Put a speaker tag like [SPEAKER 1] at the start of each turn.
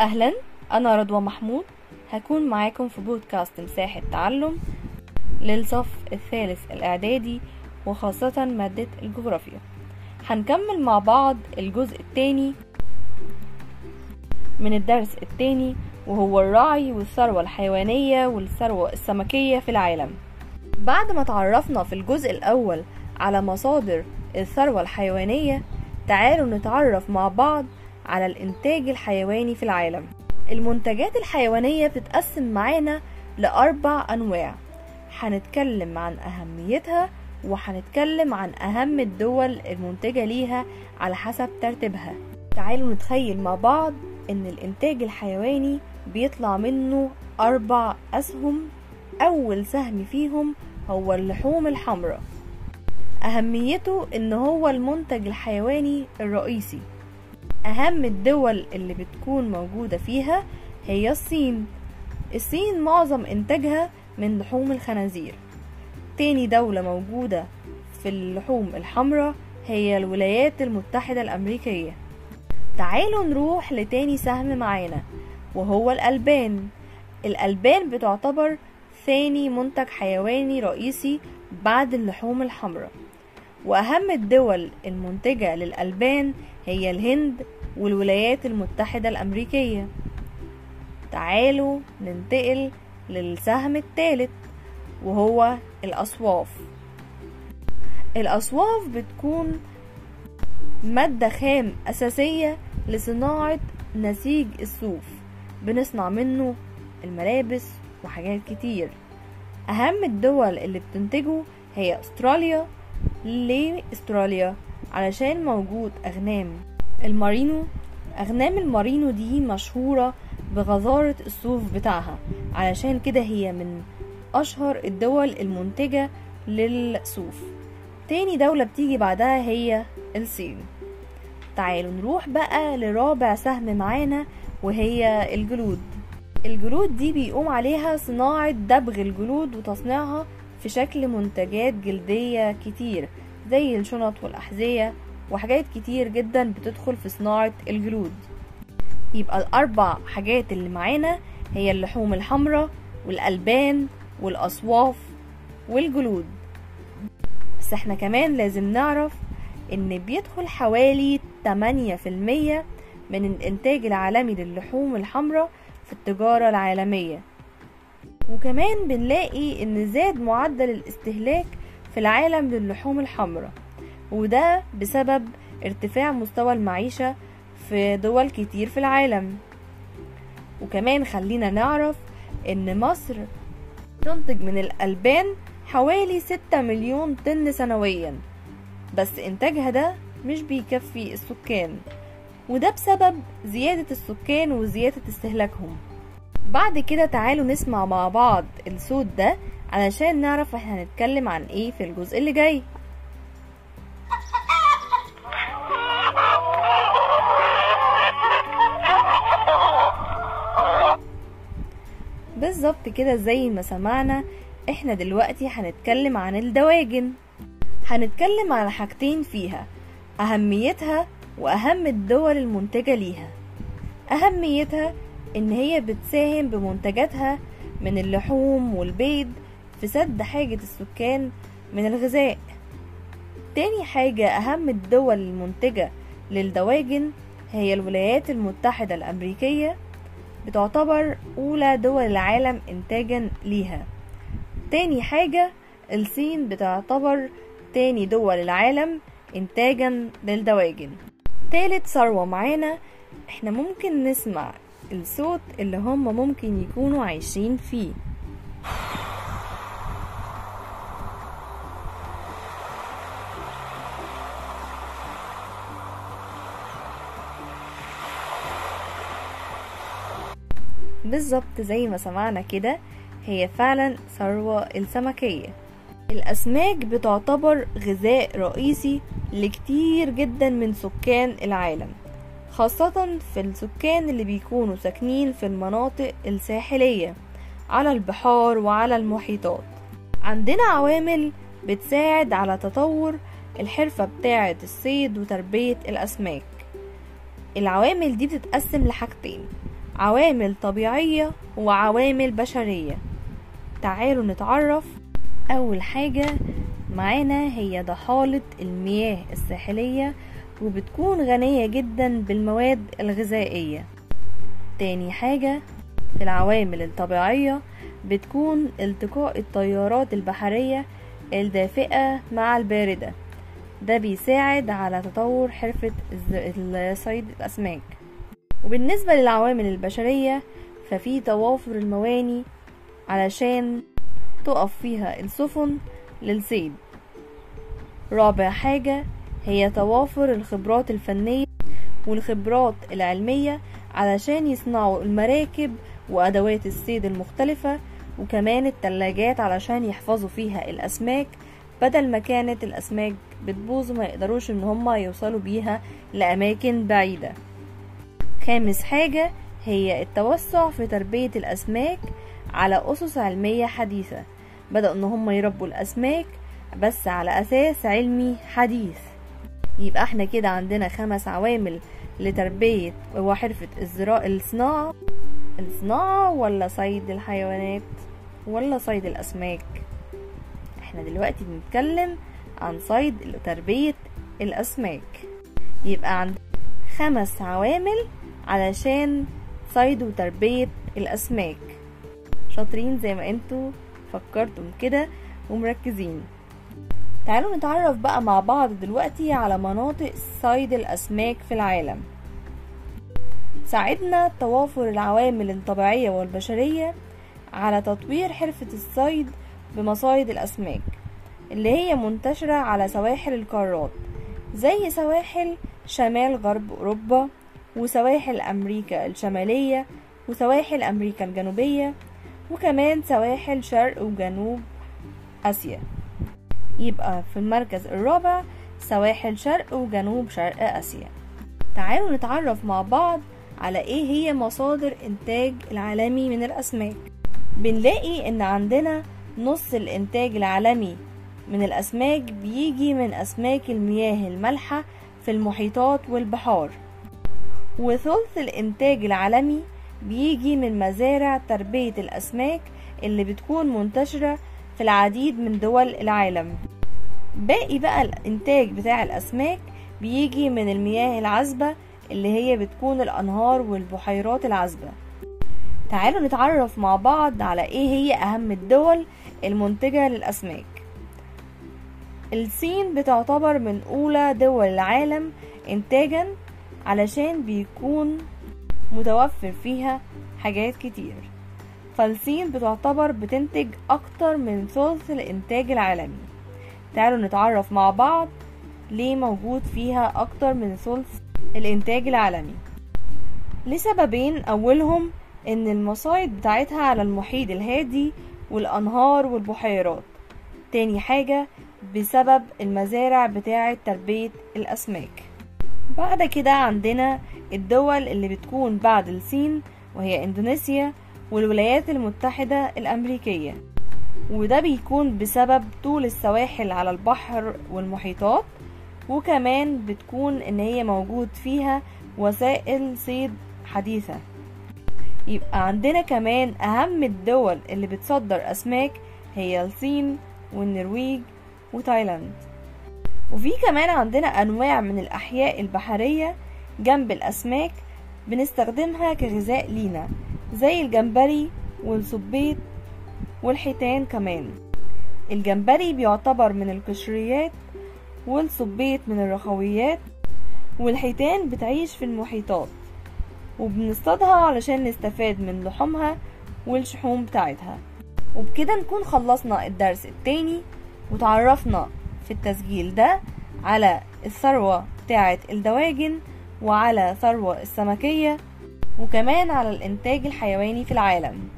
[SPEAKER 1] أهلا أنا رضوى محمود. هكون معاكم في بودكاست مساحة تعلم للصف الثالث الإعدادي وخاصة مادة الجغرافيا. هنكمل مع بعض الجزء الثاني من الدرس الثاني وهو الرعي والثروة الحيوانية والثروة السمكية في العالم. بعد ما تعرفنا في الجزء الأول على مصادر الثروة الحيوانية تعالوا نتعرف مع بعض على الإنتاج الحيواني في العالم. المنتجات الحيوانية بتتقسم معانا لأربع أنواع. هنتكلم عن أهميتها وهنتكلم عن أهم الدول المنتجة ليها على حسب ترتيبها. تعالوا نتخيل مع بعض إن الإنتاج الحيواني بيطلع منه أربع أسهم. أول سهم فيهم هو اللحوم الحمراء. أهميته إن هو المنتج الحيواني الرئيسي. أهم الدول اللي بتكون موجودة فيها هي الصين. الصين معظم إنتاجها من لحوم الخنازير. تاني دولة موجودة في اللحوم الحمراء هي الولايات المتحدة الأمريكية. تعالوا نروح لتاني سهم معانا وهو الألبان. الألبان بتعتبر ثاني منتج حيواني رئيسي بعد اللحوم الحمراء. وأهم الدول المنتجة للألبان هي الهند والولايات المتحدة الأمريكية. تعالوا ننتقل للسهم الثالث وهو الأصواف. الأصواف بتكون مادة خام أساسية لصناعة نسيج الصوف. بنصنع منه الملابس وحاجات كتير. أهم الدول اللي بتنتجه هي أستراليا ليه أستراليا؟ علشان موجود أغنام. المارينو أغنام المارينو دي مشهورة بغزارة الصوف بتاعها. علشان كده هي من أشهر الدول المنتجة للصوف. تاني دولة بتيجي بعدها هي الصين. تعالوا نروح بقى لرابع سهم معانا وهي الجلود. الجلود دي بيقوم عليها صناعة دبغ الجلود وتصنيعها في شكل منتجات جلدية كتير زي الشنط والأحذية وحاجات كتير جدا بتدخل في صناعة الجلود. يبقى الأربع حاجات اللي معانا هي اللحوم الحمراء والألبان والأصواف والجلود. بس إحنا كمان لازم نعرف إن بيدخل حوالي 8% من الإنتاج العالمي للحوم الحمراء في التجارة العالمية. وكمان بنلاقي إن زاد معدل الاستهلاك في العالم للحوم الحمراء وده بسبب ارتفاع مستوى المعيشة في دول كتير في العالم. وكمان خلينا نعرف إن مصر تنتج من الألبان حوالي ستة مليون طن سنويا بس إنتاجها ده مش بيكفي السكان وده بسبب زيادة السكان وزيادة استهلاكهم. بعد كده تعالوا نسمع مع بعض الصوت ده علشان نعرف إحنا هنتكلم عن إيه في الجزء اللي جاي. بالظبط كده زي ما سمعنا إحنا دلوقتي هنتكلم عن الدواجن. هنتكلم على حاجتين فيها أهميتها وأهم الدول المنتجة ليها. أهميتها إن هي بتساهم بمنتجاتها من اللحوم والبيض في سد حاجة السكان من الغذاء. تاني حاجة أهم الدول المنتجة للدواجن هي الولايات المتحدة الأمريكية بتعتبر أولى دول العالم إنتاجا ليها. تاني حاجة الصين بتعتبر تاني دول العالم إنتاجا للدواجن. تالت ثروة معانا إحنا ممكن نسمع الصوت اللي هم ممكن يكونوا عايشين فيه. بالظبط زي ما سمعنا كده هي فعلا ثروة السمكية. الأسماك بتعتبر غذاء رئيسي لكتير جدا من سكان العالم. خاصة في السكان اللي بيكونوا ساكنين في المناطق الساحلية على البحار وعلى المحيطات. عندنا عوامل بتساعد على تطور الحرفة بتاعة الصيد وتربية الأسماك. العوامل دي بتتقسم لحاجتين عوامل طبيعية وعوامل بشرية. تعالوا نتعرف. أول حاجة معانا هي ضحالة المياه الساحلية وبتكون غنية جدا بالمواد الغذائية. تاني حاجة في العوامل الطبيعية بتكون التقاء التيارات البحرية الدافئة مع الباردة. ده بيساعد على تطور حرفة صيد الأسماك. وبالنسبة للعوامل البشرية ففي توافر المواني علشان تقف فيها السفن للصيد. رابع حاجة هي توافر الخبرات الفنية والخبرات العلمية علشان يصنعوا المراكب وأدوات الصيد المختلفة وكمان التلاجات علشان يحفظوا فيها الأسماك بدل ما كانت الأسماك بتبوظ وما يقدروش إن هما يوصلوا بيها لأماكن بعيدة. خامس حاجة هي التوسع في تربية الأسماك على أسس علمية حديثة. بدأوا إن هم يربوا الأسماك بس على أساس علمي حديث. يبقى إحنا كده عندنا خمس عوامل لتربية وحرفة الزراعة الصناعة الصناعة ولا صيد الحيوانات ولا صيد الأسماك؟ إحنا دلوقتي بنتكلم عن صيد تربية الأسماك. يبقى عند خمس عوامل علشان صيد وتربية الأسماك. شاطرين زي ما أنتوا فكرتم كده ومركزين. تعالوا نتعرف بقى مع بعض دلوقتي على مناطق صيد الأسماك في العالم. ساعدنا توافر العوامل الطبيعية والبشرية على تطوير حرفة الصيد بمصايد الأسماك اللي هي منتشرة على سواحل القارات زي سواحل شمال غرب أوروبا وسواحل أمريكا الشمالية وسواحل أمريكا الجنوبية وكمان سواحل شرق وجنوب آسيا. يبقى في المركز الرابع سواحل شرق وجنوب شرق آسيا. تعالوا نتعرف مع بعض على إيه هي مصادر إنتاج العالمي من الأسماك. بنلاقي إن عندنا نص الإنتاج العالمي من الأسماك بيجي من أسماك المياه المالحة في المحيطات والبحار. وثلث الإنتاج العالمي بيجي من مزارع تربية الأسماك اللي بتكون منتشرة في العديد من دول العالم. باقي بقى الإنتاج بتاع الأسماك بيجي من المياه العذبة اللي هي بتكون الأنهار والبحيرات العذبة. تعالوا نتعرف مع بعض على إيه هي أهم الدول المنتجة للأسماك. الصين بتعتبر من أولى دول العالم انتاجا علشان بيكون متوفر فيها حاجات كتير. فالصين بتعتبر بتنتج أكتر من ثلث الإنتاج العالمي. تعالوا نتعرف مع بعض ليه موجود فيها أكتر من ثلث الإنتاج العالمي. لسببين أولهم إن المصايد بتاعتها على المحيط الهادي والأنهار والبحيرات. تاني حاجة بسبب المزارع بتاعة تربية الأسماك. بعد كده عندنا الدول اللي بتكون بعد الصين وهي إندونيسيا والولايات المتحدة الأمريكية. وده بيكون بسبب طول السواحل على البحر والمحيطات وكمان بتكون إن هي موجود فيها وسائل صيد حديثة. يبقى عندنا كمان أهم الدول اللي بتصدر أسماك هي الصين والنرويج وتايلاند. وفي كمان عندنا أنواع من الأحياء البحرية جنب الأسماك بنستخدمها كغذاء لينا. زي الجمبري والصبيط والحيتان كمان. الجمبري بيعتبر من القشريات والصبيط من الرخويات والحيتان بتعيش في المحيطات وبنصطادها علشان نستفاد من لحومها والشحوم بتاعتها. وبكده نكون خلصنا الدرس التاني وتعرفنا في التسجيل ده على الثروة بتاعة الدواجن وعلى ثروة السمكية وكمان على الإنتاج الحيواني في العالم.